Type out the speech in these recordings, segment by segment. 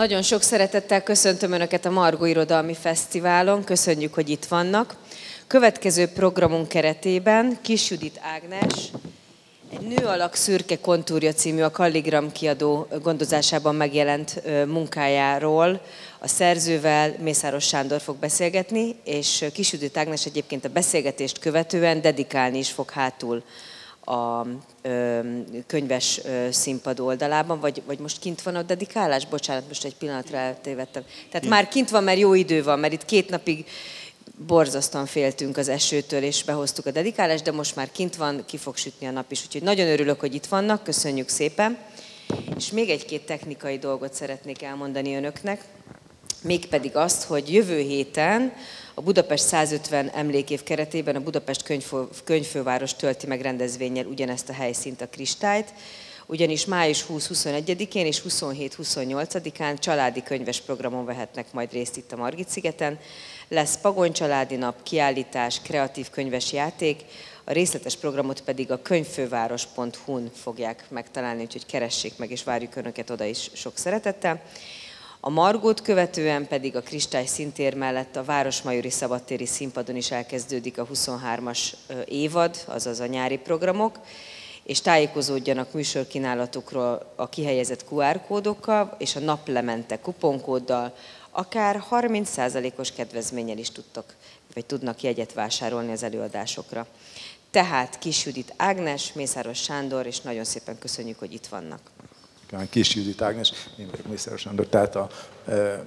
Nagyon sok szeretettel köszöntöm Önöket a Margó Irodalmi Fesztiválon. Köszönjük, hogy itt vannak. Következő programunk keretében Kis Judit Ágnes, egy Nő alak szürke kontúrja című a Kalligram kiadó gondozásában megjelent munkájáról a szerzővel Mészáros Sándor fog beszélgetni, és Kis Judit Ágnes egyébként a beszélgetést követően dedikálni is fog hátul a ö, könyves ö, színpad oldalában, vagy, vagy most kint van a dedikálás? Bocsánat, most egy pillanatra eltévedtem. Tehát már kint van, mert jó idő van, mert itt két napig borzasztóan féltünk az esőtől, és behoztuk a dedikálást, de most már kint van, ki fog sütni a nap is. Úgyhogy nagyon örülök, hogy itt vannak, köszönjük szépen. És még egy-két technikai dolgot szeretnék elmondani önöknek, mégpedig azt, hogy jövő héten a Budapest 150 emlékév keretében a Budapest könyvfő, könyvfőváros tölti meg rendezvényel ugyanezt a helyszínt, a Kristályt, ugyanis május 20-21-én és 27-28-án családi könyves programon vehetnek majd részt itt a Margit-szigeten. Lesz Pagony családi nap, kiállítás, kreatív könyves játék, a részletes programot pedig a könyvfőváros.hu-n fogják megtalálni, úgyhogy keressék meg, és várjuk Önöket oda is sok szeretettel. A Margót követően pedig a Kristály szintér mellett a Városmajori Szabadtéri Színpadon is elkezdődik a 23-as évad, azaz a nyári programok, és tájékozódjanak műsorkínálatukról a kihelyezett QR kódokkal és a naplemente kuponkóddal, akár 30%-os kedvezménnyel is tudtok, vagy tudnak jegyet vásárolni az előadásokra. Tehát Kis Judit Ágnes, Mészáros Sándor, és nagyon szépen köszönjük, hogy itt vannak. Kis Judit Ágnes, én vagyok Mészáros Sándor. Tehát a, e,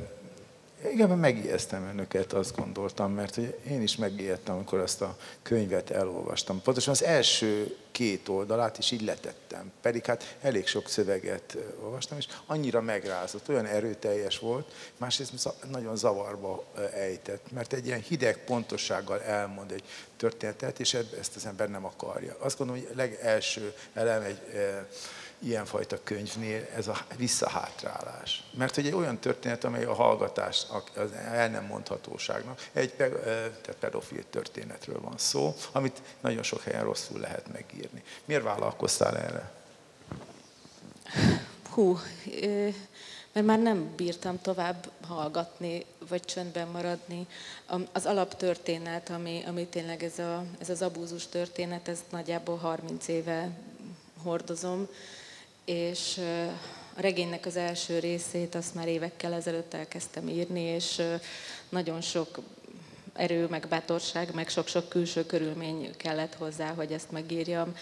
igen, megijesztem önöket, azt gondoltam, mert hogy én is megijedtem, amikor ezt a könyvet elolvastam. Pontosan az első két oldalát is így letettem. Pedig hát elég sok szöveget olvastam, és annyira megrázott, olyan erőteljes volt, másrészt nagyon zavarba ejtett, mert egy ilyen hideg pontossággal elmond egy történetet, és ezt az ember nem akarja. Azt gondolom, hogy legelső elem egy ilyenfajta könyvnél ez a visszahátrálás. Mert hogy egy olyan történet, amely a hallgatás, az el nem mondhatóságnak, egy tehát pedofil történetről van szó, amit nagyon sok helyen rosszul lehet megírni. Miért vállalkoztál erre? Hú, mert már nem bírtam tovább hallgatni, vagy csöndben maradni. Az alaptörténet, ami, ami tényleg ez, a, ez az abúzus történet, ez nagyjából 30 éve hordozom, és a regénynek az első részét azt már évekkel ezelőtt elkezdtem írni, és nagyon sok erő, meg bátorság, meg sok-sok külső körülmény kellett hozzá, hogy ezt megírjam,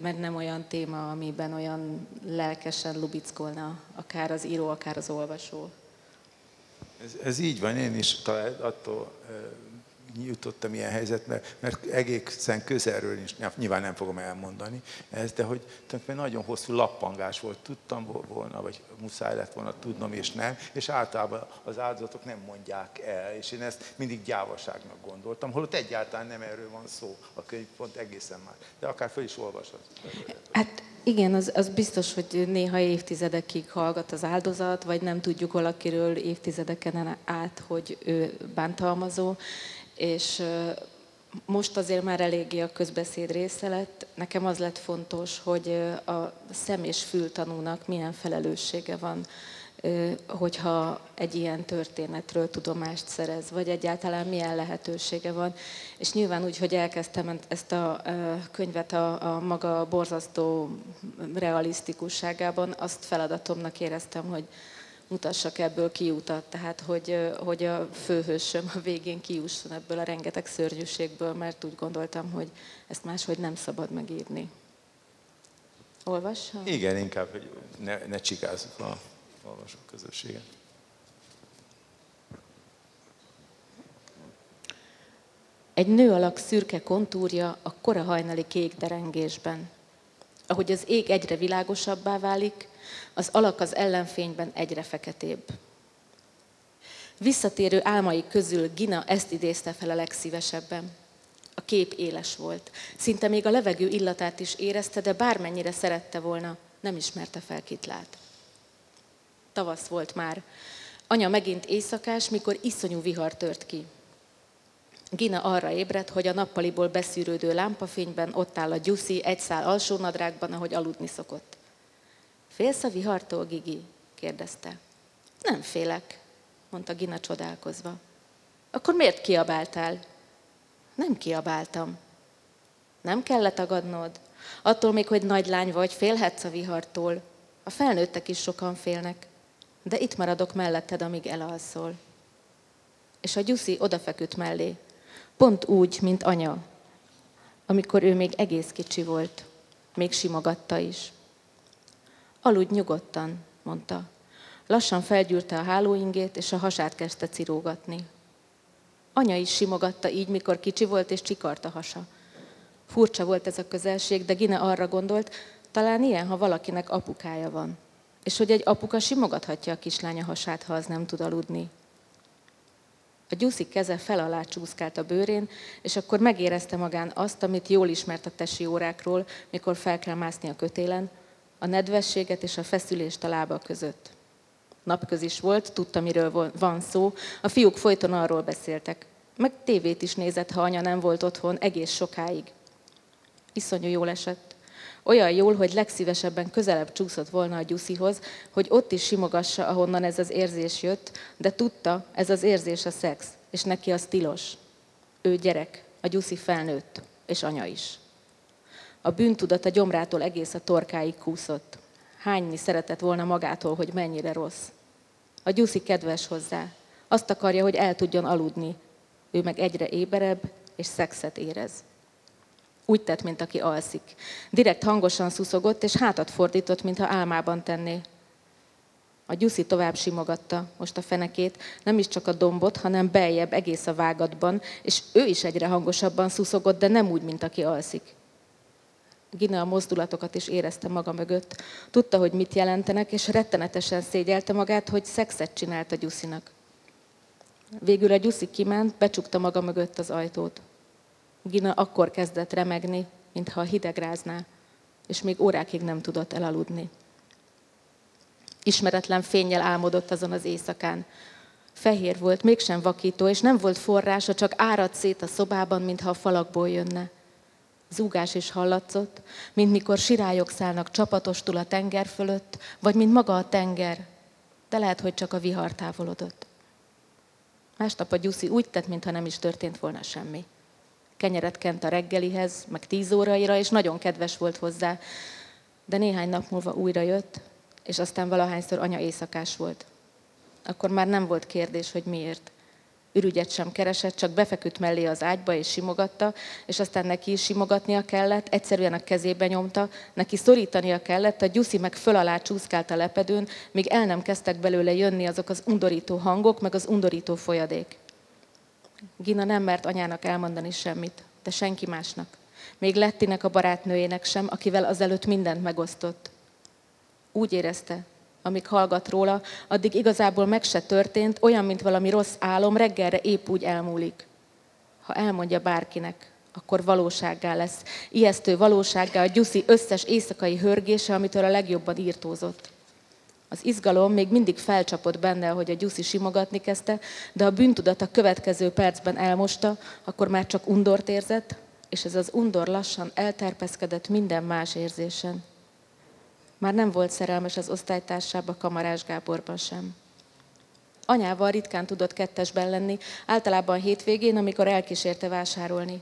mert nem olyan téma, amiben olyan lelkesen lubickolna akár az író, akár az olvasó. Ez, ez így van, én is talán attól jutottam ilyen helyzetbe, mert egészen közelről is, nyilván nem fogom elmondani ezt, de hogy tulajdonképpen nagyon hosszú lappangás volt, tudtam volna, vagy muszáj lett volna tudnom, és nem, és általában az áldozatok nem mondják el, és én ezt mindig gyávaságnak gondoltam, holott egyáltalán nem erről van szó, a könyv pont egészen már, de akár fel is olvasod. Hát igen, az, az biztos, hogy néha évtizedekig hallgat az áldozat, vagy nem tudjuk valakiről évtizedeken át, hogy ő bántalmazó, és most azért már eléggé a közbeszéd része lett. Nekem az lett fontos, hogy a szem és fültanúnak milyen felelőssége van, hogyha egy ilyen történetről tudomást szerez, vagy egyáltalán milyen lehetősége van. És nyilván úgy, hogy elkezdtem ezt a könyvet a, maga borzasztó realisztikusságában, azt feladatomnak éreztem, hogy mutassak ebből kiutat, tehát hogy, hogy a főhősöm a végén kiusson ebből a rengeteg szörnyűségből, mert úgy gondoltam, hogy ezt máshogy nem szabad megírni. Olvassa? Igen, inkább, hogy ne, ne csikázzuk a olvasók közösséget. Egy nő alak szürke kontúrja a kora hajnali kék derengésben. Ahogy az ég egyre világosabbá válik, az alak az ellenfényben egyre feketébb. Visszatérő álmai közül Gina ezt idézte fel a legszívesebben. A kép éles volt. Szinte még a levegő illatát is érezte, de bármennyire szerette volna, nem ismerte fel, kit lát. Tavasz volt már. Anya megint éjszakás, mikor iszonyú vihar tört ki. Gina arra ébredt, hogy a nappaliból beszűrődő lámpafényben ott áll a Gyuszi egy szál alsónadrágban, ahogy aludni szokott. Félsz a vihartól, Gigi? kérdezte. Nem félek, mondta Gina csodálkozva. Akkor miért kiabáltál? Nem kiabáltam. Nem kellett tagadnod. Attól még, hogy nagy lány vagy, félhetsz a vihartól. A felnőttek is sokan félnek. De itt maradok melletted, amíg elalszol. És a Gyuszi odafeküdt mellé. Pont úgy, mint anya, amikor ő még egész kicsi volt. Még simogatta is. Aludj nyugodtan, mondta. Lassan felgyűrte a hálóingét, és a hasát kezdte cirógatni. Anya is simogatta így, mikor kicsi volt, és csikart a hasa. Furcsa volt ez a közelség, de Gine arra gondolt, talán ilyen, ha valakinek apukája van. És hogy egy apuka simogathatja a kislánya hasát, ha az nem tud aludni. A gyuszi keze fel alá csúszkált a bőrén, és akkor megérezte magán azt, amit jól ismert a tesi órákról, mikor fel kell mászni a kötélen, a nedvességet és a feszülést a lába között. Napközis volt, tudta, miről van szó, a fiúk folyton arról beszéltek. Meg tévét is nézett, ha anya nem volt otthon, egész sokáig. Iszonyú jól esett. Olyan jól, hogy legszívesebben közelebb csúszott volna a Gyuszihoz, hogy ott is simogassa, ahonnan ez az érzés jött, de tudta, ez az érzés a szex, és neki az tilos. Ő gyerek, a Gyuszi felnőtt, és anya is. A bűntudat a gyomrától egész a torkáig kúszott. Hányni szeretett volna magától, hogy mennyire rossz. A Gyuszi kedves hozzá. Azt akarja, hogy el tudjon aludni. Ő meg egyre éberebb, és szexet érez. Úgy tett, mint aki alszik. Direkt hangosan szuszogott, és hátat fordított, mintha álmában tenné. A Gyuszi tovább simogatta most a fenekét, nem is csak a dombot, hanem beljebb egész a vágatban, és ő is egyre hangosabban szuszogott, de nem úgy, mint aki alszik. Gina a mozdulatokat is érezte maga mögött. Tudta, hogy mit jelentenek, és rettenetesen szégyelte magát, hogy szexet csinált a Gyuszinak. Végül a Gyuszi kiment, becsukta maga mögött az ajtót. Gina akkor kezdett remegni, mintha a hideg rázná, és még órákig nem tudott elaludni. Ismeretlen fényjel álmodott azon az éjszakán. Fehér volt, mégsem vakító, és nem volt forrása, csak árad szét a szobában, mintha a falakból jönne. Zúgás is hallatszott, mint mikor sirályok szállnak csapatostul a tenger fölött, vagy mint maga a tenger, de lehet, hogy csak a vihar távolodott. Másnap a Gyuszi úgy tett, mintha nem is történt volna semmi kenyeret kent a reggelihez, meg tíz óraira, és nagyon kedves volt hozzá. De néhány nap múlva újra jött, és aztán valahányszor anya éjszakás volt. Akkor már nem volt kérdés, hogy miért. Ürügyet sem keresett, csak befeküdt mellé az ágyba és simogatta, és aztán neki is simogatnia kellett, egyszerűen a kezébe nyomta, neki szorítania kellett, a Gyuszi meg föl alá csúszkált a lepedőn, míg el nem kezdtek belőle jönni azok az undorító hangok, meg az undorító folyadék. Gina nem mert anyának elmondani semmit, de senki másnak. Még Lettinek a barátnőjének sem, akivel azelőtt mindent megosztott. Úgy érezte, amíg hallgat róla, addig igazából meg se történt, olyan, mint valami rossz álom, reggelre épp úgy elmúlik. Ha elmondja bárkinek, akkor valósággá lesz. Ijesztő valósággá a Gyuszi összes éjszakai hörgése, amitől a legjobban írtózott. Az izgalom még mindig felcsapott benne, hogy a Gyuszi simogatni kezdte, de a bűntudat a következő percben elmosta, akkor már csak undort érzett, és ez az undor lassan elterpeszkedett minden más érzésen. Már nem volt szerelmes az osztálytársába, Kamarás Gáborban sem. Anyával ritkán tudott kettesben lenni, általában hétvégén, amikor elkísérte vásárolni.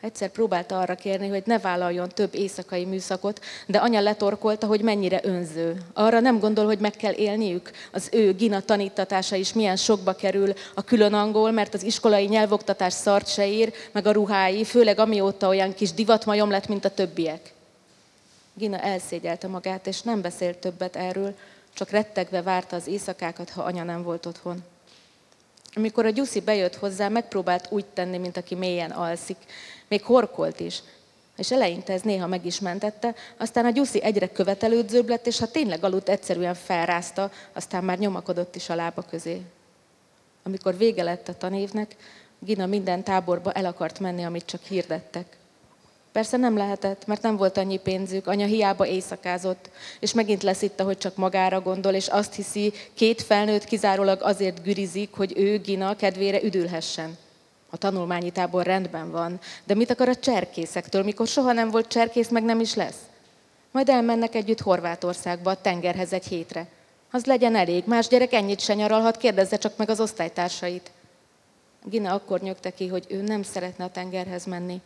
Egyszer próbálta arra kérni, hogy ne vállaljon több éjszakai műszakot, de anya letorkolta, hogy mennyire önző. Arra nem gondol, hogy meg kell élniük. Az ő Gina tanítatása is milyen sokba kerül, a külön angol, mert az iskolai nyelvoktatás szart se ír, meg a ruhái, főleg amióta olyan kis divatmajom lett, mint a többiek. Gina elszégyelte magát, és nem beszélt többet erről, csak rettegve várta az éjszakákat, ha anya nem volt otthon. Amikor a Gyuszi bejött hozzá, megpróbált úgy tenni, mint aki mélyen alszik, még horkolt is. És eleinte ez néha meg is mentette, aztán a Gyuszi egyre követelődzőbb lett, és ha tényleg aludt, egyszerűen felrázta, aztán már nyomakodott is a lába közé. Amikor vége lett a tanévnek, Gina minden táborba el akart menni, amit csak hirdettek. Persze nem lehetett, mert nem volt annyi pénzük, anya hiába éjszakázott, és megint leszitta, hogy csak magára gondol, és azt hiszi, két felnőtt kizárólag azért gürizik, hogy ő, Gina, kedvére üdülhessen. A tanulmányi tábor rendben van, de mit akar a cserkészektől, mikor soha nem volt cserkész, meg nem is lesz? Majd elmennek együtt Horvátországba, a tengerhez egy hétre. Az legyen elég. Más gyerek ennyit se nyaralhat, kérdezze csak meg az osztálytársait. Gina akkor nyögte ki, hogy ő nem szeretne a tengerhez menni.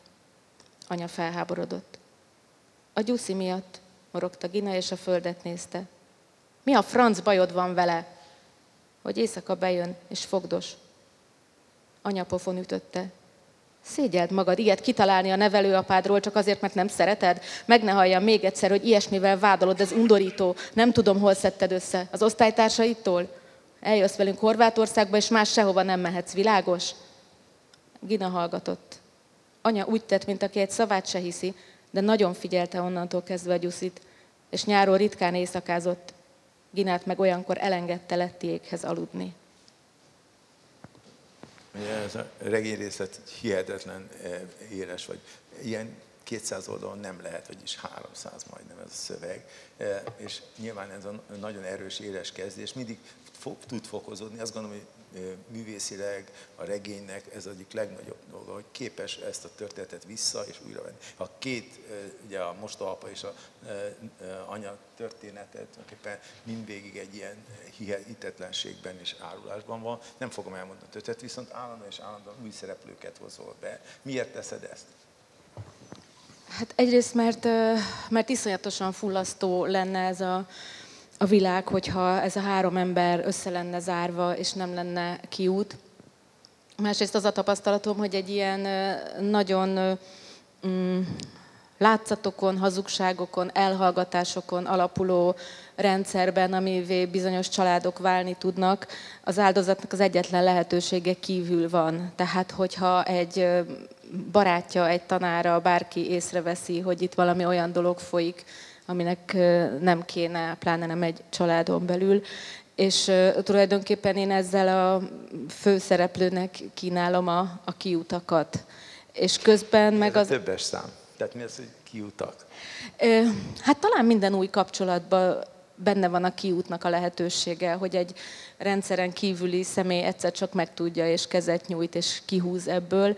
Anya felháborodott. A gyuszi miatt, morogta Gina, és a földet nézte. Mi a franc bajod van vele? Hogy éjszaka bejön, és fogdos. Anya pofon ütötte. Szégyeld magad ilyet kitalálni a nevelőapádról csak azért, mert nem szereted? Meg ne halljam még egyszer, hogy ilyesmivel vádolod, ez undorító. Nem tudom, hol szedted össze. Az osztálytársaitól? Eljössz velünk Horvátországba, és más sehova nem mehetsz, világos? Gina hallgatott. Anya úgy tett, mint aki egy szavát se hiszi, de nagyon figyelte onnantól kezdve a gyuszit, és nyáron ritkán éjszakázott. Ginát meg olyankor elengedte Lettiékhez aludni. Ez a regényrészlet hihetetlen eh, éles, vagy ilyen 200 oldalon nem lehet, vagyis 300 majdnem ez a szöveg, eh, és nyilván ez a nagyon erős, éles kezdés mindig tud fokozódni. Azt gondolom, hogy művészileg a regénynek ez egyik legnagyobb dolga, hogy képes ezt a történetet vissza és újra venni. A két, ugye a mostohapa és a anya történetet tulajdonképpen mindvégig egy ilyen hihetetlenségben és árulásban van. Nem fogom elmondani a történetet, viszont állandóan és állandóan új szereplőket hozol be. Miért teszed ezt? Hát egyrészt, mert, mert iszonyatosan fullasztó lenne ez a, a világ, hogyha ez a három ember össze lenne zárva, és nem lenne kiút. Másrészt az a tapasztalatom, hogy egy ilyen nagyon mm, látszatokon, hazugságokon, elhallgatásokon alapuló rendszerben, amivé bizonyos családok válni tudnak, az áldozatnak az egyetlen lehetősége kívül van. Tehát, hogyha egy barátja, egy tanára, bárki észreveszi, hogy itt valami olyan dolog folyik, aminek nem kéne, pláne nem egy családon belül. És tulajdonképpen én ezzel a főszereplőnek kínálom a, a kiutakat. És közben meg az... Többes szám. Tehát mi az, hogy kiutak? Hát talán minden új kapcsolatban benne van a kiútnak a lehetősége, hogy egy rendszeren kívüli személy egyszer csak megtudja, és kezet nyújt, és kihúz ebből.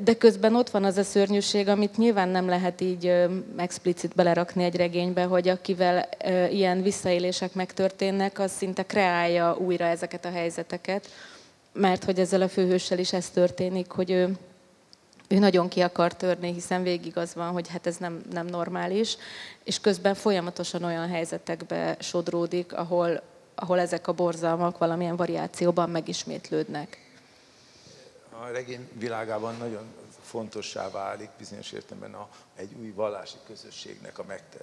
De közben ott van az a szörnyűség, amit nyilván nem lehet így explicit belerakni egy regénybe, hogy akivel ilyen visszaélések megtörténnek, az szinte kreálja újra ezeket a helyzeteket, mert hogy ezzel a főhőssel is ez történik, hogy ő ő nagyon ki akar törni, hiszen végig az van, hogy hát ez nem, nem normális, és közben folyamatosan olyan helyzetekbe sodródik, ahol, ahol ezek a borzalmak valamilyen variációban megismétlődnek. A regény világában nagyon fontossá válik bizonyos értelemben egy új vallási közösségnek a megte,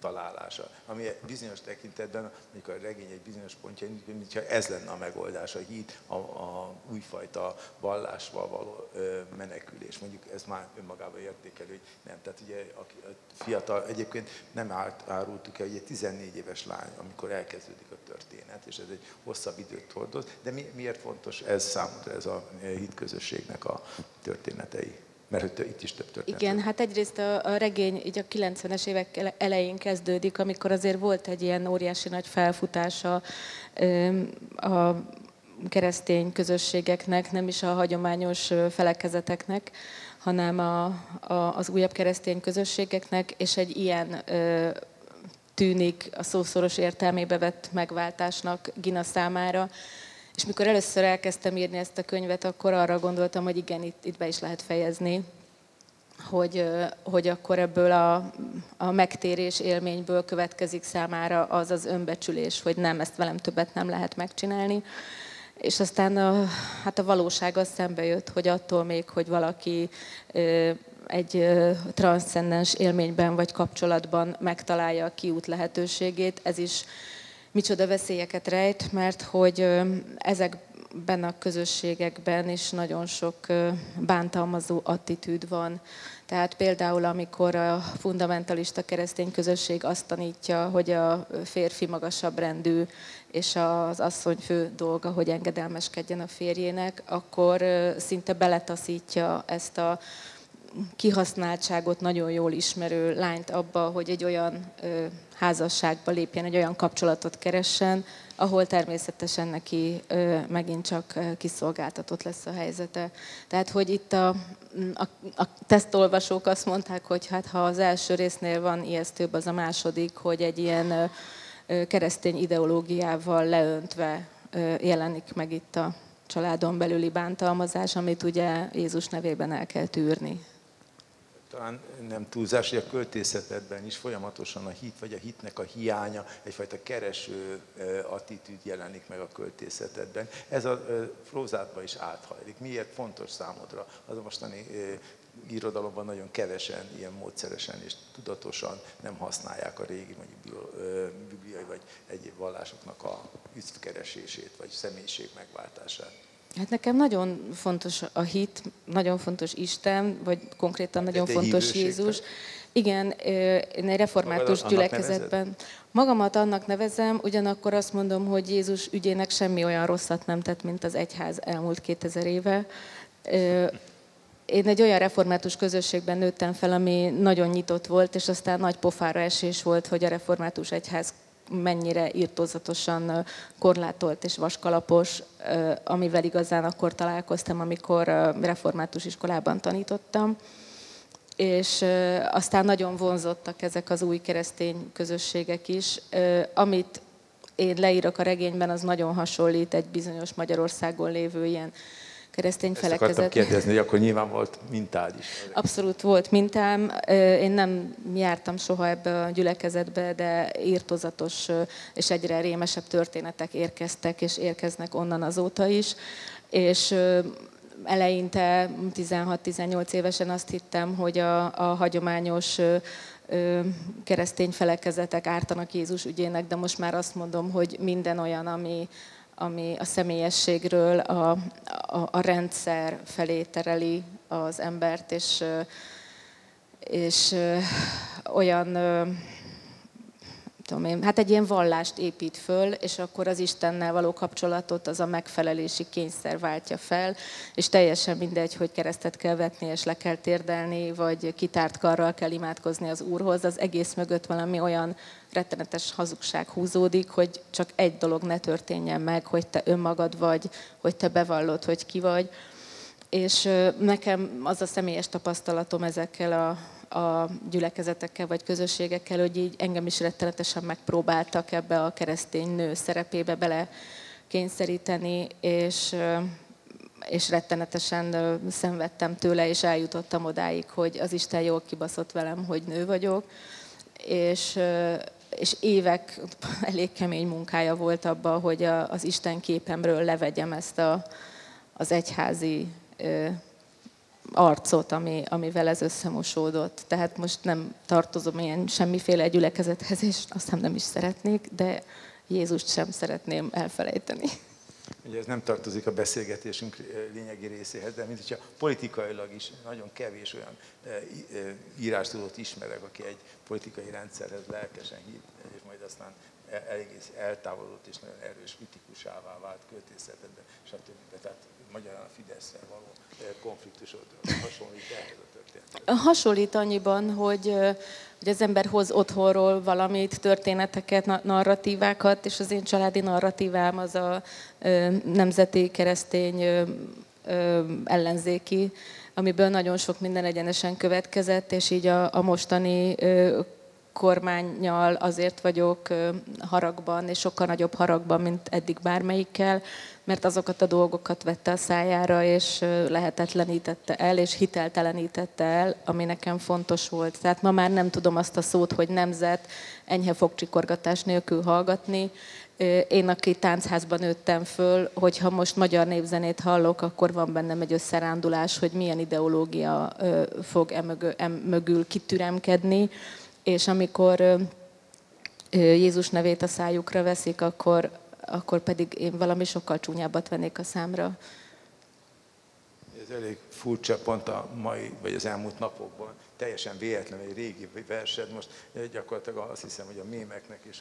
találása, ami bizonyos tekintetben, amikor a regény egy bizonyos pontja, mintha ez lenne a megoldás, a híd, a, a újfajta vallásval való ö, menekülés. Mondjuk ez már önmagában értékelő, hogy nem. Tehát ugye a, a fiatal, egyébként nem árt, árultuk el, hogy egy 14 éves lány, amikor elkezdődik a történet, és ez egy hosszabb időt hordoz, de mi, miért fontos ez számomra, ez a hitközösségnek a történetei? Mert hogy itt is több történet. Igen, hát egyrészt a, a regény így a 90-es évek elején kezdődik, amikor azért volt egy ilyen óriási nagy felfutása a keresztény közösségeknek, nem is a hagyományos felekezeteknek, hanem a, a, az újabb keresztény közösségeknek, és egy ilyen ö, tűnik a szószoros értelmébe vett megváltásnak Gina számára, és mikor először elkezdtem írni ezt a könyvet, akkor arra gondoltam, hogy igen, itt, itt be is lehet fejezni, hogy, hogy akkor ebből a, a megtérés élményből következik számára az az önbecsülés, hogy nem, ezt velem többet nem lehet megcsinálni. És aztán a, hát a valóság az szembe jött, hogy attól még, hogy valaki egy transzcendens élményben vagy kapcsolatban megtalálja a kiút lehetőségét, ez is micsoda veszélyeket rejt, mert hogy ezekben a közösségekben is nagyon sok bántalmazó attitűd van. Tehát például, amikor a fundamentalista keresztény közösség azt tanítja, hogy a férfi magasabb rendű, és az asszony fő dolga, hogy engedelmeskedjen a férjének, akkor szinte beletaszítja ezt a kihasználtságot nagyon jól ismerő lányt abba, hogy egy olyan ö, házasságba lépjen, egy olyan kapcsolatot keressen, ahol természetesen neki ö, megint csak kiszolgáltatott lesz a helyzete. Tehát, hogy itt a, a, a tesztolvasók azt mondták, hogy hát ha az első résznél van ijesztőbb, az a második, hogy egy ilyen ö, keresztény ideológiával leöntve jelenik meg itt a családon belüli bántalmazás, amit ugye Jézus nevében el kell tűrni talán nem túlzás, hogy a költészetedben is folyamatosan a hit vagy a hitnek a hiánya, egyfajta kereső attitűd jelenik meg a költészetedben. Ez a prózátban is áthajlik. Miért fontos számodra? Az a mostani irodalomban nagyon kevesen, ilyen módszeresen és tudatosan nem használják a régi mondjuk bibliai vagy egyéb vallásoknak a üszkeresését vagy személyiség megváltását. Hát nekem nagyon fontos a hit, nagyon fontos Isten, vagy konkrétan nagyon Te fontos Jézus. Igen, én egy református gyülekezetben. Magamat annak nevezem, ugyanakkor azt mondom, hogy Jézus ügyének semmi olyan rosszat nem tett, mint az egyház elmúlt 2000 éve. Én egy olyan református közösségben nőttem fel, ami nagyon nyitott volt, és aztán nagy pofára esés volt, hogy a református egyház mennyire írtózatosan korlátolt és vaskalapos, amivel igazán akkor találkoztam, amikor református iskolában tanítottam. És aztán nagyon vonzottak ezek az új keresztény közösségek is. Amit én leírok a regényben, az nagyon hasonlít egy bizonyos Magyarországon lévő ilyen keresztény Ezt felekezet. Ezt kérdezni, hogy akkor nyilván volt mintád is. Abszolút volt mintám. Én nem jártam soha ebbe a gyülekezetbe, de írtozatos és egyre rémesebb történetek érkeztek, és érkeznek onnan azóta is. És eleinte, 16-18 évesen azt hittem, hogy a, a hagyományos keresztény felekezetek ártanak Jézus ügyének, de most már azt mondom, hogy minden olyan, ami, ami a személyességről a, a, a rendszer felé tereli az embert, és, és olyan tudom én, hát egy ilyen vallást épít föl, és akkor az Istennel való kapcsolatot az a megfelelési kényszer váltja fel, és teljesen mindegy, hogy keresztet kell vetni, és le kell térdelni, vagy kitárt karral kell imádkozni az Úrhoz, az egész mögött valami olyan rettenetes hazugság húzódik, hogy csak egy dolog ne történjen meg, hogy te önmagad vagy, hogy te bevallod, hogy ki vagy. És nekem az a személyes tapasztalatom ezekkel a a gyülekezetekkel vagy közösségekkel, hogy így engem is rettenetesen megpróbáltak ebbe a keresztény nő szerepébe bele kényszeríteni, és, és rettenetesen szenvedtem tőle, és eljutottam odáig, hogy az Isten jól kibaszott velem, hogy nő vagyok, és, és évek elég kemény munkája volt abban, hogy a, az Isten képemről levegyem ezt a, az egyházi arcot, ami, amivel ez összemosódott. Tehát most nem tartozom ilyen semmiféle gyülekezethez, és aztán nem is szeretnék, de Jézust sem szeretném elfelejteni. Ugye ez nem tartozik a beszélgetésünk lényegi részéhez, de mint hogyha politikailag is nagyon kevés olyan írástudót ismerek, aki egy politikai rendszerhez lelkesen hív, és majd aztán egész eltávolodott és nagyon erős kritikusává vált költészetedben, stb. Tehát magyarán a Fideszre való konfliktusod hasonlít ehhez a történethez? Hasonlít annyiban, hogy, hogy az ember hoz otthonról valamit, történeteket, narratívákat, és az én családi narratívám az a nemzeti keresztény ellenzéki, amiből nagyon sok minden egyenesen következett, és így a, a mostani kormányjal azért vagyok haragban, és sokkal nagyobb haragban, mint eddig bármelyikkel, mert azokat a dolgokat vette a szájára, és lehetetlenítette el, és hiteltelenítette el, ami nekem fontos volt. Tehát ma már nem tudom azt a szót, hogy nemzet, enyhe fogcsikorgatás nélkül hallgatni. Én, aki táncházban nőttem föl, hogyha most magyar népzenét hallok, akkor van bennem egy összerándulás, hogy milyen ideológia fog e mögül kitüremkedni, és amikor Jézus nevét a szájukra veszik, akkor, akkor pedig én valami sokkal csúnyábbat vennék a számra. Ez elég furcsa pont a mai, vagy az elmúlt napokban. Teljesen véletlen egy régi versed, most gyakorlatilag azt hiszem, hogy a mémeknek és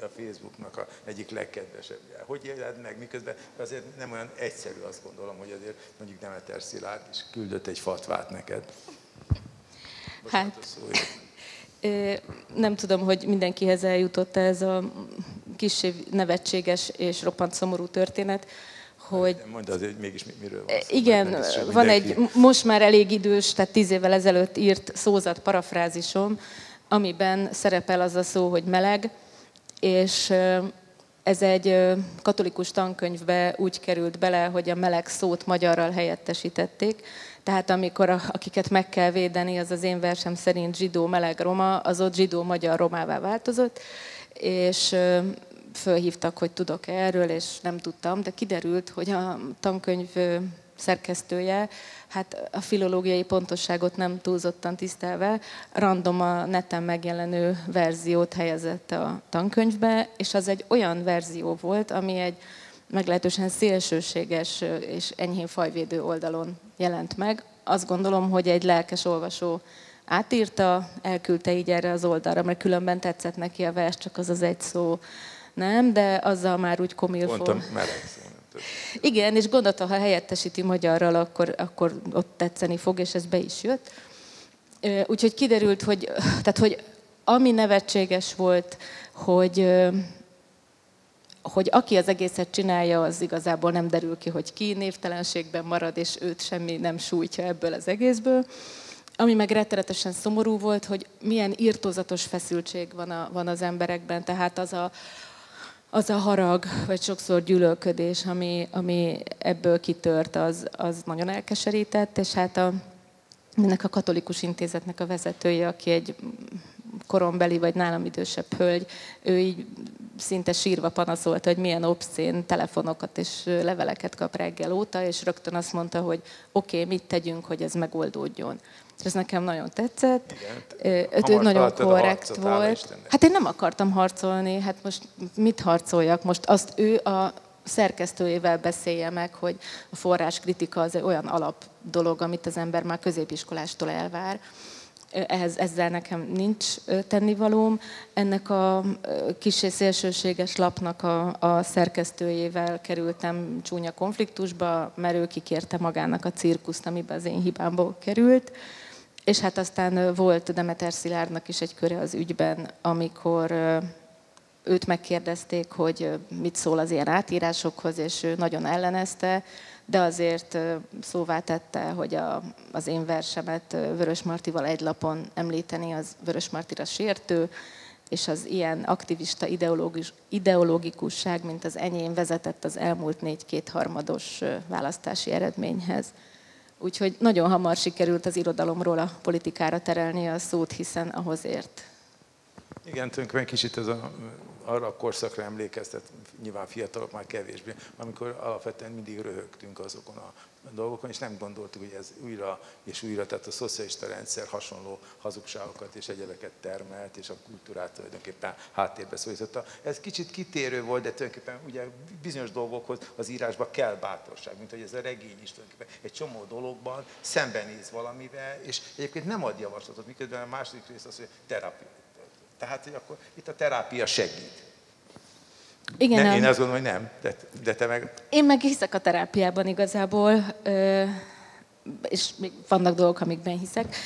a Facebooknak a egyik legkedvesebb. Hogy éled meg, miközben azért nem olyan egyszerű azt gondolom, hogy azért mondjuk Demeter Szilárd is küldött egy fatvát neked. Most hát, nem tudom, hogy mindenkihez eljutott ez a kis nevetséges és roppant szomorú történet, hogy... Mondd azért, hogy mégis miről van szó. Igen, van egy most már elég idős, tehát tíz évvel ezelőtt írt szózat parafrázisom, amiben szerepel az a szó, hogy meleg, és ez egy katolikus tankönyvbe úgy került bele, hogy a meleg szót magyarral helyettesítették. Tehát amikor a, akiket meg kell védeni, az az én versem szerint zsidó, meleg, roma, az ott zsidó, magyar, romává változott, és fölhívtak, hogy tudok -e erről, és nem tudtam, de kiderült, hogy a tankönyv szerkesztője, hát a filológiai pontosságot nem túlzottan tisztelve, random a neten megjelenő verziót helyezett a tankönyvbe, és az egy olyan verzió volt, ami egy meglehetősen szélsőséges és enyhén fajvédő oldalon jelent meg. Azt gondolom, hogy egy lelkes olvasó átírta, elküldte így erre az oldalra, mert különben tetszett neki a vers, csak az az egy szó nem, de azzal már úgy komilfó. Mondtam, meleg szó. Igen, és gondolta, ha helyettesíti magyarral, akkor, akkor ott tetszeni fog, és ez be is jött. Úgyhogy kiderült, hogy, tehát, hogy ami nevetséges volt, hogy, hogy aki az egészet csinálja, az igazából nem derül ki, hogy ki névtelenségben marad, és őt semmi nem sújtja ebből az egészből. Ami meg rettenetesen szomorú volt, hogy milyen írtózatos feszültség van, a, van az emberekben, tehát az a, az a harag, vagy sokszor gyűlölködés, ami, ami ebből kitört, az, az nagyon elkeserített, és hát a, ennek a katolikus intézetnek a vezetője, aki egy korombeli vagy nálam idősebb hölgy, ő így szinte sírva panaszolta, hogy milyen obszén telefonokat és leveleket kap reggel óta, és rögtön azt mondta, hogy oké, okay, mit tegyünk, hogy ez megoldódjon. És ez nekem nagyon tetszett. Igen, ő nagyon korrekt volt. Hát én nem akartam harcolni, hát most mit harcoljak? Most azt ő a szerkesztőjével beszélje meg, hogy a forráskritika az olyan alap dolog, amit az ember már középiskolástól elvár ehhez, ezzel nekem nincs tennivalóm. Ennek a kis szélsőséges lapnak a, a szerkesztőjével kerültem csúnya konfliktusba, mert ő kikérte magának a cirkuszt, amiben az én hibámból került. És hát aztán volt Demeter Szilárdnak is egy köre az ügyben, amikor őt megkérdezték, hogy mit szól az ilyen átírásokhoz, és ő nagyon ellenezte, de azért szóvá tette, hogy a, az én versemet Vörös Martival egy lapon említeni, az Vörös Martira sértő, és az ilyen aktivista ideológus, ideológikusság, mint az enyém vezetett az elmúlt négy kétharmados választási eredményhez. Úgyhogy nagyon hamar sikerült az irodalomról a politikára terelni a szót, hiszen ahhoz ért. Igen, tulajdonképpen kicsit ez a arra a korszakra emlékeztet, nyilván fiatalok már kevésbé, amikor alapvetően mindig röhögtünk azokon a dolgokon, és nem gondoltuk, hogy ez újra és újra, tehát a szocialista rendszer hasonló hazugságokat és egyebeket termelt, és a kultúrát tulajdonképpen háttérbe szorította. Ez kicsit kitérő volt, de tulajdonképpen ugye bizonyos dolgokhoz az írásba kell bátorság, mint hogy ez a regény is tulajdonképpen egy csomó dologban szembenéz valamivel, és egyébként nem ad javaslatot, miközben a második rész az, hogy terápia tehát, hogy akkor itt a terápia segít. Igen, ne, én azt gondolom, hogy nem, de, de te meg... Én meg hiszek a terápiában igazából, és még vannak dolgok, amikben hiszek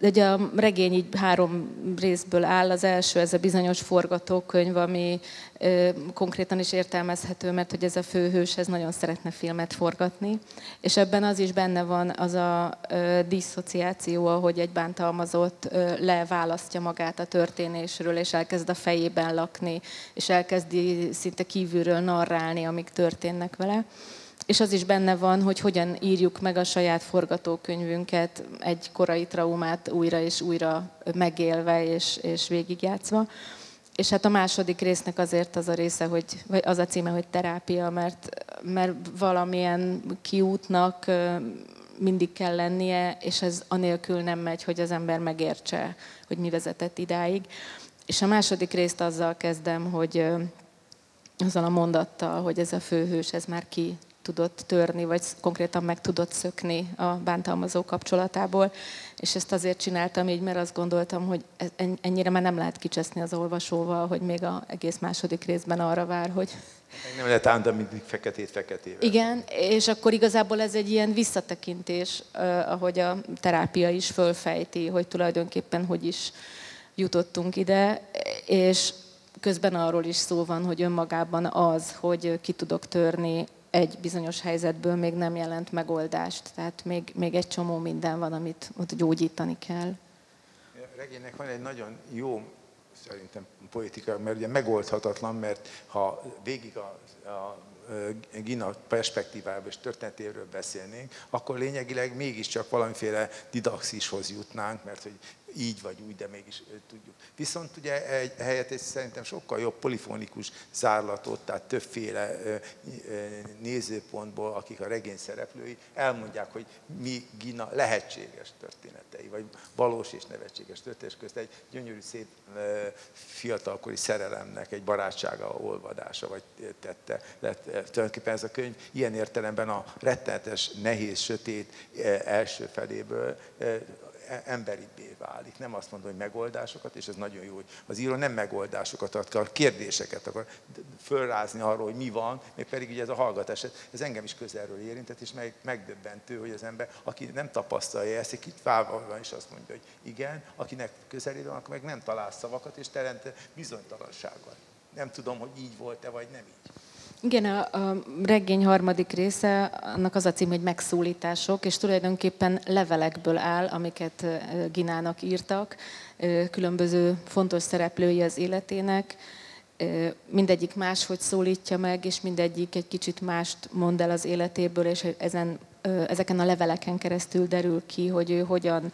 ugye a regény így három részből áll. Az első ez a bizonyos forgatókönyv, ami ö, konkrétan is értelmezhető, mert hogy ez a főhős, ez nagyon szeretne filmet forgatni. És ebben az is benne van az a ö, diszociáció, ahogy egy bántalmazott ö, leválasztja magát a történésről, és elkezd a fejében lakni, és elkezdi szinte kívülről narrálni, amik történnek vele és az is benne van, hogy hogyan írjuk meg a saját forgatókönyvünket egy korai traumát újra és újra megélve és, és végigjátszva. És hát a második résznek azért az a része, hogy, vagy az a címe, hogy terápia, mert, mert valamilyen kiútnak mindig kell lennie, és ez anélkül nem megy, hogy az ember megértse, hogy mi vezetett idáig. És a második részt azzal kezdem, hogy azzal a mondattal, hogy ez a főhős, ez már ki tudott törni, vagy konkrétan meg tudott szökni a bántalmazó kapcsolatából. És ezt azért csináltam így, mert azt gondoltam, hogy ennyire már nem lehet kicseszni az olvasóval, hogy még az egész második részben arra vár, hogy... Meg nem lehet állni, mindig feketét feketével. Igen, és akkor igazából ez egy ilyen visszatekintés, ahogy a terápia is fölfejti, hogy tulajdonképpen hogy is jutottunk ide, és közben arról is szó van, hogy önmagában az, hogy ki tudok törni egy bizonyos helyzetből még nem jelent megoldást. Tehát még, még egy csomó minden van, amit ott gyógyítani kell. Regénynek van egy nagyon jó szerintem politika, mert ugye megoldhatatlan, mert ha végig a, a Gina perspektívából és történetéről beszélnénk, akkor lényegileg mégiscsak valamiféle didaxishoz jutnánk, mert hogy így vagy úgy, de mégis tudjuk. Viszont ugye egy, helyett egy szerintem sokkal jobb polifonikus zárlatot, tehát többféle nézőpontból, akik a regény szereplői, elmondják, hogy mi Gina lehetséges történetei, vagy valós és nevetséges történet közt egy gyönyörű, szép fiatalkori szerelemnek egy barátsága olvadása, vagy tette. Lett, tulajdonképpen ez a könyv ilyen értelemben a rettenetes, nehéz, sötét első feléből emberibbé válik. Nem azt mondom, hogy megoldásokat, és ez nagyon jó, hogy az író nem megoldásokat akar, kérdéseket akar fölrázni arról, hogy mi van, még pedig ugye ez a hallgatás, ez engem is közelről érintett, és meg, megdöbbentő, hogy az ember, aki nem tapasztalja ezt, egy kicsit van, és azt mondja, hogy igen, akinek közelében akkor meg nem talál szavakat, és teremte bizonytalansággal. Nem tudom, hogy így volt-e, vagy nem így. Igen, a, a regény harmadik része, annak az a cím, hogy megszólítások, és tulajdonképpen levelekből áll, amiket Ginának írtak, különböző fontos szereplői az életének, mindegyik máshogy szólítja meg, és mindegyik egy kicsit mást mond el az életéből, és ezen, ezeken a leveleken keresztül derül ki, hogy ő hogyan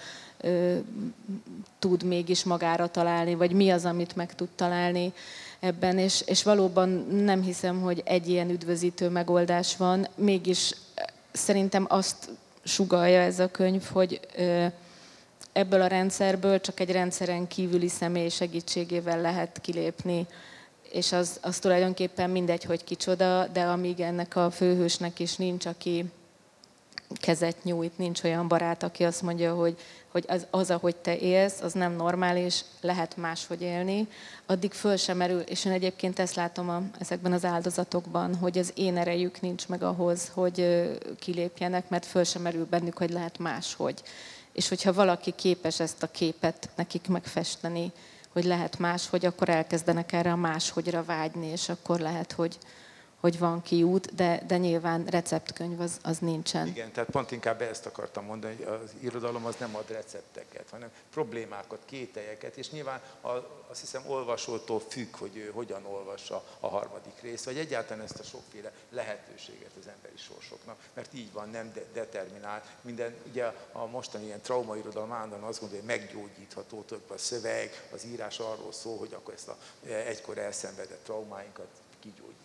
tud mégis magára találni, vagy mi az, amit meg tud találni ebben, és, és valóban nem hiszem, hogy egy ilyen üdvözítő megoldás van, mégis szerintem azt sugalja ez a könyv, hogy ebből a rendszerből csak egy rendszeren kívüli személy segítségével lehet kilépni, és az, az tulajdonképpen mindegy, hogy kicsoda, de amíg ennek a főhősnek is nincs, aki kezet nyújt, nincs olyan barát, aki azt mondja, hogy hogy az, az, ahogy te élsz, az nem normális, lehet máshogy élni, addig föl sem merül, és én egyébként ezt látom a, ezekben az áldozatokban, hogy az én erejük nincs meg ahhoz, hogy kilépjenek, mert föl sem merül bennük, hogy lehet máshogy. És hogyha valaki képes ezt a képet nekik megfesteni, hogy lehet máshogy, akkor elkezdenek erre a máshogyra vágyni, és akkor lehet, hogy, hogy van kiút, de, de nyilván receptkönyv az, az nincsen. Igen, tehát pont inkább ezt akartam mondani, hogy az irodalom az nem ad recepteket, hanem problémákat, kételyeket, és nyilván a, azt hiszem olvasótól függ, hogy ő hogyan olvassa a harmadik részt, vagy egyáltalán ezt a sokféle lehetőséget az emberi sorsoknak, mert így van, nem de, determinál. Minden, ugye a mostani ilyen traumairodalom állandóan azt gondolja, hogy meggyógyítható több a szöveg, az írás arról szól, hogy akkor ezt a egykor elszenvedett traumáinkat kigyógyítjuk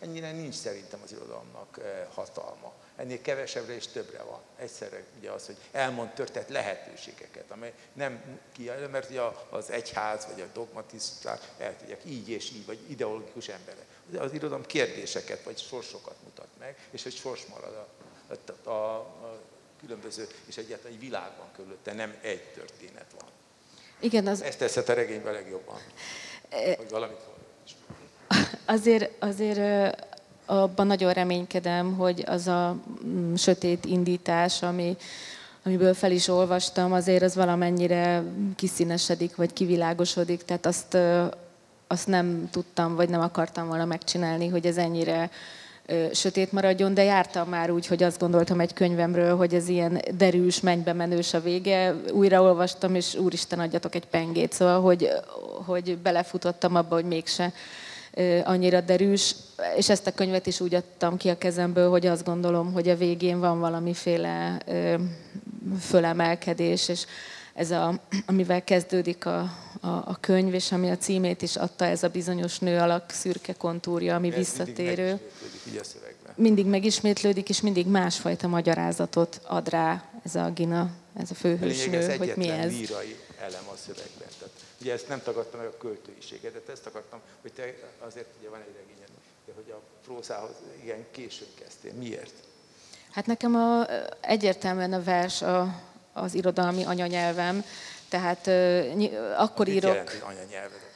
ennyire nincs szerintem az irodalomnak eh, hatalma. Ennél kevesebbre és többre van. Egyszerre ugye az, hogy elmond történet lehetőségeket, amely nem kiállja, mert ugye az egyház vagy a dogmatiszták el tudják így és így, vagy ideológikus emberek. Az irodalom kérdéseket vagy sorsokat mutat meg, és hogy sors marad a, a, a, a különböző, és egyáltalán egy világban körülötte, nem egy történet van. Igen, az... Ezt teszed a regényben legjobban, e... hogy valamit azért, azért abban nagyon reménykedem, hogy az a mm, sötét indítás, ami, amiből fel is olvastam, azért az valamennyire kiszínesedik, vagy kivilágosodik. Tehát azt, azt nem tudtam, vagy nem akartam volna megcsinálni, hogy ez ennyire sötét maradjon, de jártam már úgy, hogy azt gondoltam egy könyvemről, hogy ez ilyen derűs, mennybe menős a vége. Újraolvastam, és úristen, adjatok egy pengét. Szóval, hogy, hogy belefutottam abba, hogy mégse annyira derűs, és ezt a könyvet is úgy adtam ki a kezemből, hogy azt gondolom, hogy a végén van valamiféle fölemelkedés, és ez a, amivel kezdődik a, a, a könyv, és ami a címét is adta, ez a bizonyos nő alak szürke kontúrja, ami ez visszatérő. Mindig, mindig megismétlődik, és mindig másfajta magyarázatot ad rá ez a Gina, ez a főhősnő, hogy mi ez. lírai elem a szövegben. Tehát Ugye ezt nem tagadtam meg a költőiséget, de ezt akartam, hogy te azért ugye van egy regényed, de hogy a prózához igen későn kezdtél. Miért? Hát nekem a, egyértelműen a vers a, az irodalmi anyanyelvem, tehát uh, akkor Mit írok... Jelenti anyanyelved?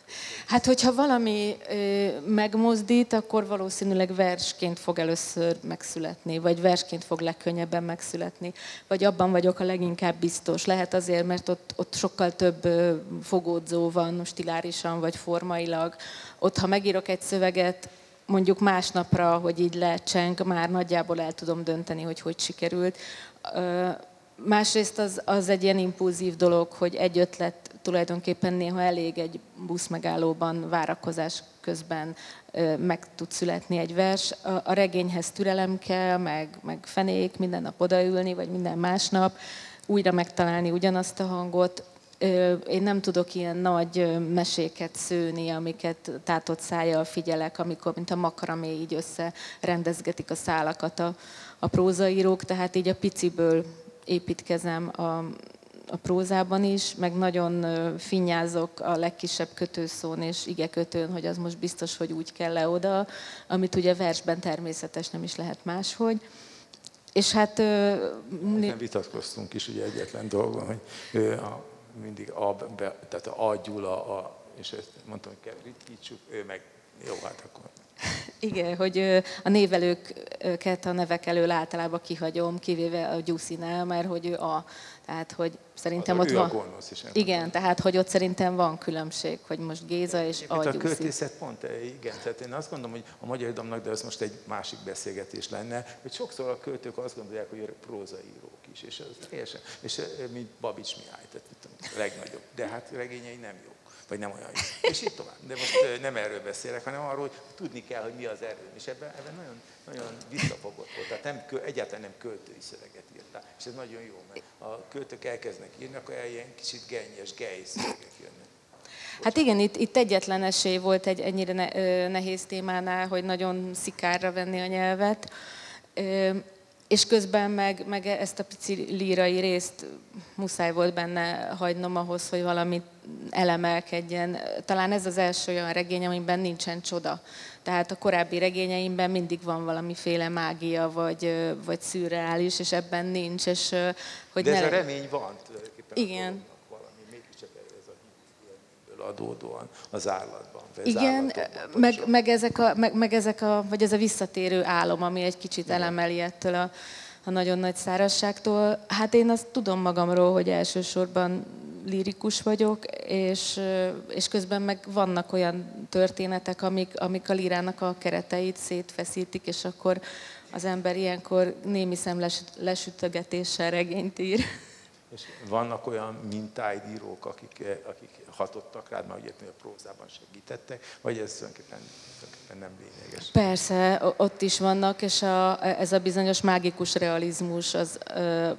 Hát, hogyha valami ö, megmozdít, akkor valószínűleg versként fog először megszületni, vagy versként fog legkönnyebben megszületni, vagy abban vagyok a leginkább biztos. Lehet azért, mert ott, ott sokkal több ö, fogódzó van stilárisan, vagy formailag. Ott, ha megírok egy szöveget, mondjuk másnapra, hogy így lecseng, már nagyjából el tudom dönteni, hogy hogy sikerült. Ö, másrészt az, az egy ilyen impulzív dolog, hogy egy ötlet tulajdonképpen néha elég egy buszmegállóban várakozás közben meg tud születni egy vers. A regényhez türelem kell, meg, meg fenék, minden nap odaülni, vagy minden másnap, újra megtalálni ugyanazt a hangot. Én nem tudok ilyen nagy meséket szőni, amiket tátott szájjal figyelek, amikor, mint a makaramé így összerendezgetik a szálakat a, a prózaírók, tehát így a piciből építkezem a, a prózában is, meg nagyon finnyázok a legkisebb kötőszón és igekötőn, hogy az most biztos, hogy úgy kell le oda, amit ugye versben természetes nem is lehet máshogy. És hát... Nem vitatkoztunk is ugye egyetlen dolgon, hogy a, mindig a, be, tehát a, a Gyula, a, és ezt mondtam, hogy kell ritkítsuk, ő meg jó, hát akkor igen, hogy a névelőket a nevek elől általában kihagyom, kivéve a Gyuszinál, mert hogy ő a, tehát hogy szerintem ott van... gonosz is. Igen, tehát hogy ott szerintem van különbség, hogy most Géza és a A költészet pont, eh, igen, tehát én azt gondolom, hogy a magyar idomnak, de ez most egy másik beszélgetés lenne, hogy sokszor a költők azt gondolják, hogy prózaírók is, és ez teljesen, és mint Babics Mihály, tehát a legnagyobb, de hát regényei nem jók vagy nem olyan jó. És így tovább. De most nem erről beszélek, hanem arról, hogy tudni kell, hogy mi az erő. És ebben, ebben nagyon, nagyon visszafogott volt. Tehát nem, egyáltalán nem költői szöveget írtál. És ez nagyon jó, mert a költők elkezdenek írni, akkor ilyen kicsit gennyes, gej szövegek jönnek. Hát igen, itt, itt egyetlen esély volt egy ennyire ne, nehéz témánál, hogy nagyon szikárra venni a nyelvet és közben meg, meg ezt a pici lírai részt muszáj volt benne hagynom ahhoz, hogy valami elemelkedjen. Talán ez az első olyan regény, amiben nincsen csoda. Tehát a korábbi regényeimben mindig van valamiféle mágia, vagy, vagy szürreális, és ebben nincs. És, hogy De ez ne... a remény van tulajdonképpen. Igen. Valami, mégiscsak ez a adódóan az állatban. Igen, meg, meg, ezek a, meg, meg ezek a, vagy ez a visszatérő álom, ami egy kicsit Igen. elemeli ettől a, a nagyon nagy szárazságtól. Hát én azt tudom magamról, hogy elsősorban lirikus vagyok, és, és közben meg vannak olyan történetek, amik, amik a lírának a kereteit szétfeszítik, és akkor az ember ilyenkor némi szemlesütögetéssel regényt ír. És vannak olyan mintáid írók, akik, akik hatottak rád, mert ugye a prózában segítettek, vagy ez tulajdonképpen, tulajdonképpen nem lényeges? Persze, ott is vannak, és a, ez a bizonyos mágikus realizmus az ö,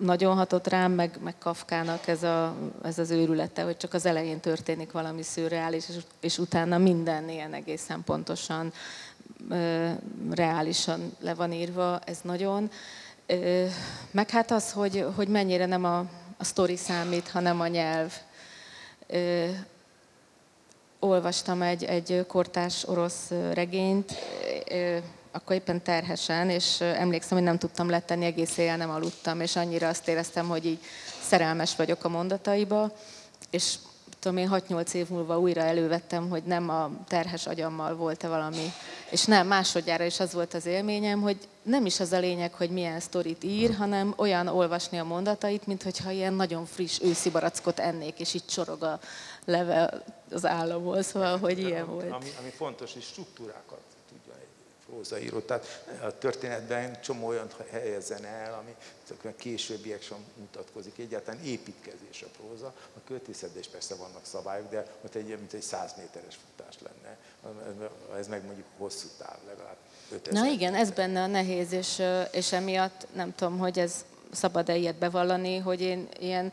nagyon hatott rám, meg, meg Kafkának ez, a, ez az őrülete, hogy csak az elején történik valami szürreális, és, és utána minden ilyen egészen pontosan, ö, reálisan le van írva, ez nagyon. Meg hát az, hogy, hogy mennyire nem a, a sztori számít, hanem a nyelv. Olvastam egy, egy kortárs orosz regényt, akkor éppen terhesen, és emlékszem, hogy nem tudtam letenni, egész éjjel nem aludtam, és annyira azt éreztem, hogy így szerelmes vagyok a mondataiba, és tudom én 6-8 év múlva újra elővettem, hogy nem a terhes agyammal volt-e valami, és nem, másodjára is az volt az élményem, hogy nem is az a lényeg, hogy milyen sztorit ír, hanem olyan olvasni a mondatait, mint hogyha ilyen nagyon friss őszi barackot ennék, és itt csorog a leve az államból, szóval, hogy ilyen volt. Ami, ami fontos, hogy struktúrákat prózaíró. Tehát a történetben csomó olyan helyezzen el, ami későbbiek sem mutatkozik. Egyáltalán építkezés a próza. A költészetben is persze vannak szabályok, de ott egy, mint egy 100 méteres futás lenne. Ez meg mondjuk hosszú táv, legalább 5000. Na igen, ez benne a nehéz, és, és emiatt nem tudom, hogy ez szabad-e ilyet bevallani, hogy én ilyen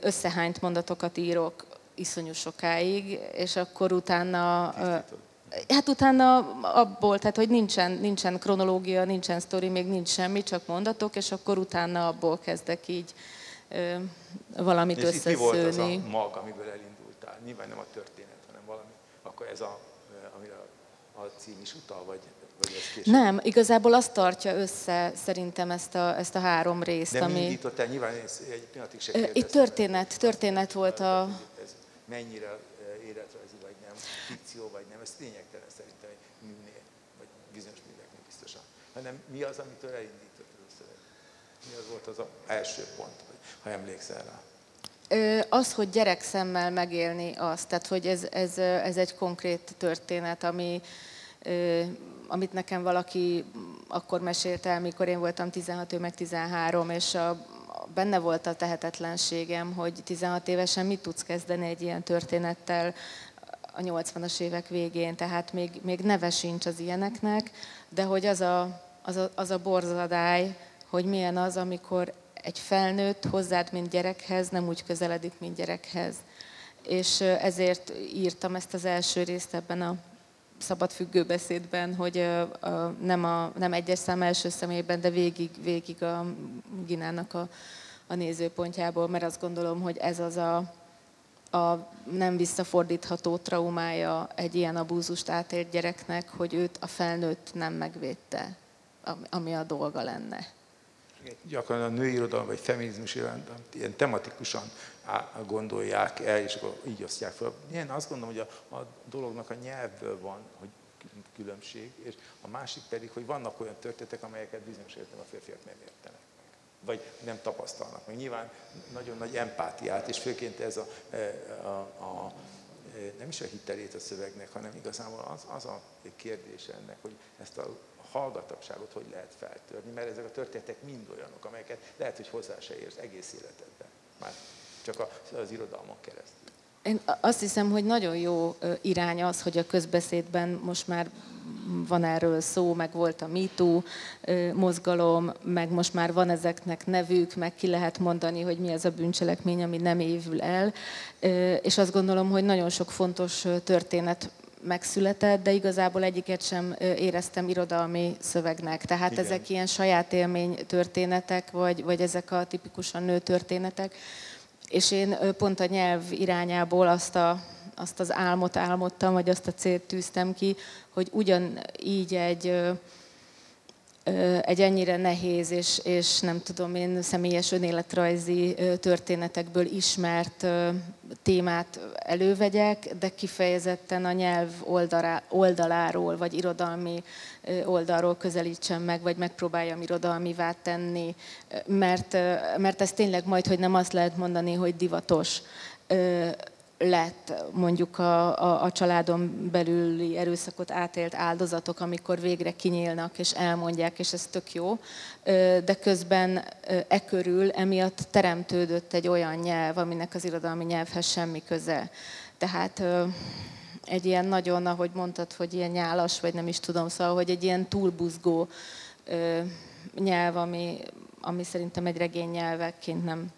összehányt mondatokat írok iszonyú sokáig, és akkor utána... Tisztítod Hát utána abból, tehát hogy nincsen, nincsen kronológia, nincsen sztori, még nincs semmi, csak mondatok, és akkor utána abból kezdek így ö, valamit és összeszőni. És mi volt az a mag, amiből elindultál? Nyilván nem a történet, hanem valami, akkor ez a, amire a cím is utal, vagy, vagy ez Nem, igazából azt tartja össze szerintem ezt a, ezt a három részt, De ami... Indítottál? Nyilván egy pillanatig se Itt történet, történet volt a... Ez mennyire fikció, vagy nem, ez lényegtelen szerintem egy műnél, vagy bizonyos műveknél biztosan. Hanem mi az, amitől elindított először? Mi az volt az, az első pont, ha emlékszel rá? Az, hogy gyerek szemmel megélni azt, tehát hogy ez, ez, ez egy konkrét történet, ami, amit nekem valaki akkor mesélt el, mikor én voltam 16, ő meg 13, és a, benne volt a tehetetlenségem, hogy 16 évesen mit tudsz kezdeni egy ilyen történettel a 80-as évek végén, tehát még, még neve sincs az ilyeneknek, de hogy az a, az a, az a borzadály, hogy milyen az, amikor egy felnőtt hozzád, mint gyerekhez, nem úgy közeledik, mint gyerekhez. És ezért írtam ezt az első részt ebben a szabad függőbeszédben, hogy nem, a, nem egyes szám első személyben, de végig, végig a Ginának a, a nézőpontjából, mert azt gondolom, hogy ez az a, a nem visszafordítható traumája egy ilyen abúzust átélt gyereknek, hogy őt a felnőtt nem megvédte, ami a dolga lenne. Gyakran a női irodalom vagy feminizmus iránt ilyen tematikusan gondolják el, és akkor így osztják fel. Én azt gondolom, hogy a, a dolognak a nyelvből van, hogy különbség, és a másik pedig, hogy vannak olyan történetek, amelyeket bizonyos értem a férfiak nem értenek vagy nem tapasztalnak meg. Nyilván nagyon nagy empátiát, és főként ez a, e, a, a e, nem is a hitelét a szövegnek, hanem igazából az, az a kérdés ennek, hogy ezt a hallgatabbságot hogy lehet feltörni, mert ezek a történetek mind olyanok, amelyeket lehet, hogy hozzá se érsz egész életedben, már csak az irodalmon keresztül. Én azt hiszem, hogy nagyon jó irány az, hogy a közbeszédben most már van erről szó, meg volt a MeToo mozgalom, meg most már van ezeknek nevük, meg ki lehet mondani, hogy mi ez a bűncselekmény, ami nem évül el. És azt gondolom, hogy nagyon sok fontos történet megszületett, de igazából egyiket sem éreztem irodalmi szövegnek. Tehát Igen. ezek ilyen saját élmény történetek, vagy, vagy ezek a tipikusan nő történetek. És én pont a nyelv irányából azt a azt az álmot álmodtam, vagy azt a célt tűztem ki, hogy ugyanígy egy, egy ennyire nehéz és, és nem tudom én személyes önéletrajzi történetekből ismert témát elővegyek, de kifejezetten a nyelv oldalá, oldaláról, vagy irodalmi oldalról közelítsem meg, vagy megpróbáljam irodalmivá tenni, mert, mert ez tényleg majd, hogy nem azt lehet mondani, hogy divatos lett mondjuk a, a, a családon belüli erőszakot átélt áldozatok, amikor végre kinyílnak és elmondják, és ez tök jó, de közben e körül emiatt teremtődött egy olyan nyelv, aminek az irodalmi nyelvhez semmi köze. Tehát egy ilyen nagyon, ahogy mondtad, hogy ilyen nyálas, vagy nem is tudom, szóval, hogy egy ilyen túlbuzgó nyelv, ami, ami szerintem egy regény nyelvekként nem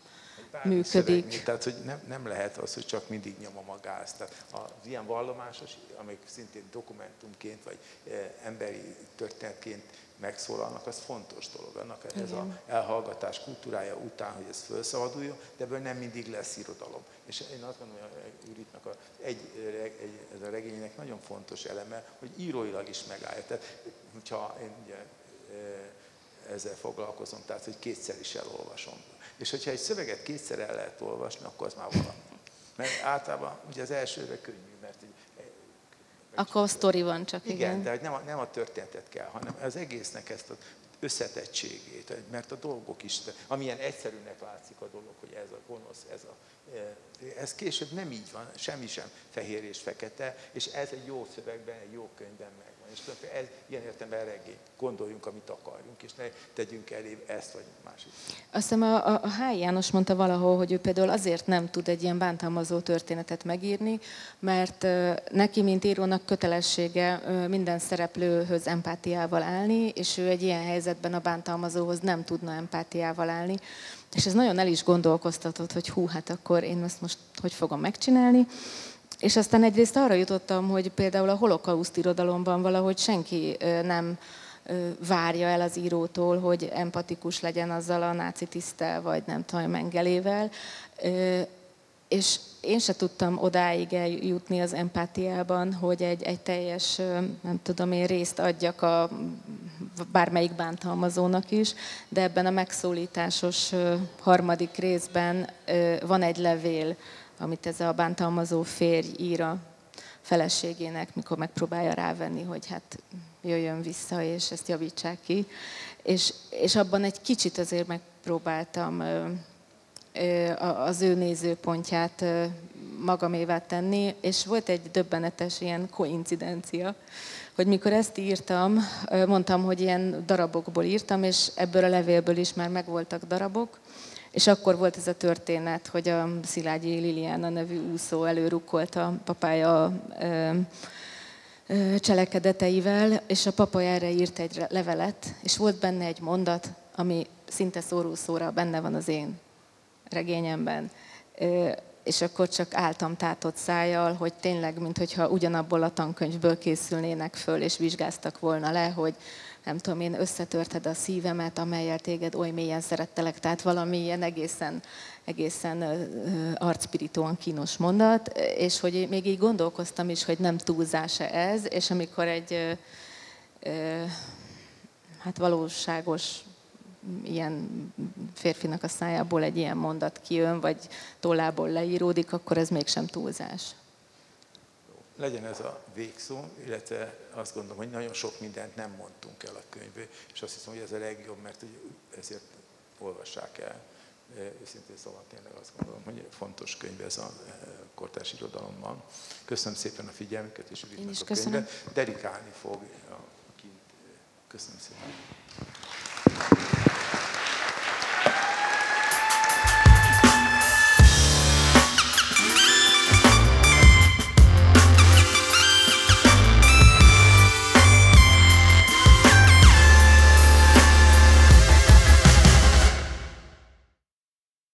működik. Tehát, hogy nem, nem lehet az, hogy csak mindig nyomom a gáz. Tehát az ilyen vallomásos, amik szintén dokumentumként, vagy e, emberi történetként megszólalnak, az fontos dolog. Annak Igen. ez az elhallgatás kultúrája után, hogy ez felszabaduljon, de ebből nem mindig lesz irodalom. És én azt gondolom, hogy Juritnak a, egy, egy, ez a regénynek nagyon fontos eleme, hogy íróilag is megállja. Tehát, hogyha én ugye, e, ezzel foglalkozom, tehát hogy kétszer is elolvasom. És hogyha egy szöveget kétszer el lehet olvasni, akkor az már valami. Mert általában ugye az elsőre könnyű, mert így, akkor a sztori van csak, igen. Igen, de nem a, nem a történetet kell, hanem az egésznek ezt az összetettségét, mert a dolgok is, amilyen egyszerűnek látszik a dolog, hogy ez a gonosz, ez a ez később nem így van, semmi sem fehér és fekete, és ez egy jó szövegben, egy jó könyvben megvan. És ez ilyen értelemben regény. Gondoljunk, amit akarjunk, és ne tegyünk elé ezt vagy másik. Azt hiszem a, a, a H. János mondta valahol, hogy ő például azért nem tud egy ilyen bántalmazó történetet megírni, mert neki, mint írónak kötelessége minden szereplőhöz empátiával állni, és ő egy ilyen helyzetben a bántalmazóhoz nem tudna empátiával állni. És ez nagyon el is gondolkoztatott, hogy hú, hát akkor én ezt most hogy fogom megcsinálni. És aztán egyrészt arra jutottam, hogy például a holokauszt irodalomban valahogy senki nem várja el az írótól, hogy empatikus legyen azzal a náci tisztel, vagy nem tudom, mengelével. És én se tudtam odáig eljutni az empátiában, hogy egy, egy teljes, nem tudom én, részt adjak a bármelyik bántalmazónak is, de ebben a megszólításos harmadik részben van egy levél, amit ez a bántalmazó férj ír a feleségének, mikor megpróbálja rávenni, hogy hát jöjjön vissza, és ezt javítsák ki. És, és abban egy kicsit azért megpróbáltam az ő nézőpontját magamévá tenni, és volt egy döbbenetes ilyen koincidencia, hogy mikor ezt írtam, mondtam, hogy ilyen darabokból írtam, és ebből a levélből is már megvoltak darabok, És akkor volt ez a történet, hogy a Szilágyi Liliana nevű úszó előrukkolt a papája cselekedeteivel, és a papa erre írt egy levelet, és volt benne egy mondat, ami szinte szóró szóra benne van az én regényemben. És akkor csak álltam tátott szájjal, hogy tényleg, mintha ugyanabból a tankönyvből készülnének föl, és vizsgáztak volna le, hogy nem tudom én, összetörted a szívemet, amelyel téged oly mélyen szerettelek, tehát valami ilyen egészen, egészen arcspiritóan kínos mondat, és hogy még így gondolkoztam is, hogy nem túlzása ez, és amikor egy hát valóságos ilyen férfinak a szájából egy ilyen mondat kijön, vagy tollából leíródik, akkor ez mégsem túlzás legyen ez a végszó, illetve azt gondolom, hogy nagyon sok mindent nem mondtunk el a könyvből, és azt hiszem, hogy ez a legjobb, mert ezért olvassák el. Őszintén szóval tényleg azt gondolom, hogy fontos könyv ez a kortárs irodalomban. Köszönöm szépen a figyelmüket, és is a köszönöm. könyvet. Dedikálni fog a kint. Köszönöm szépen.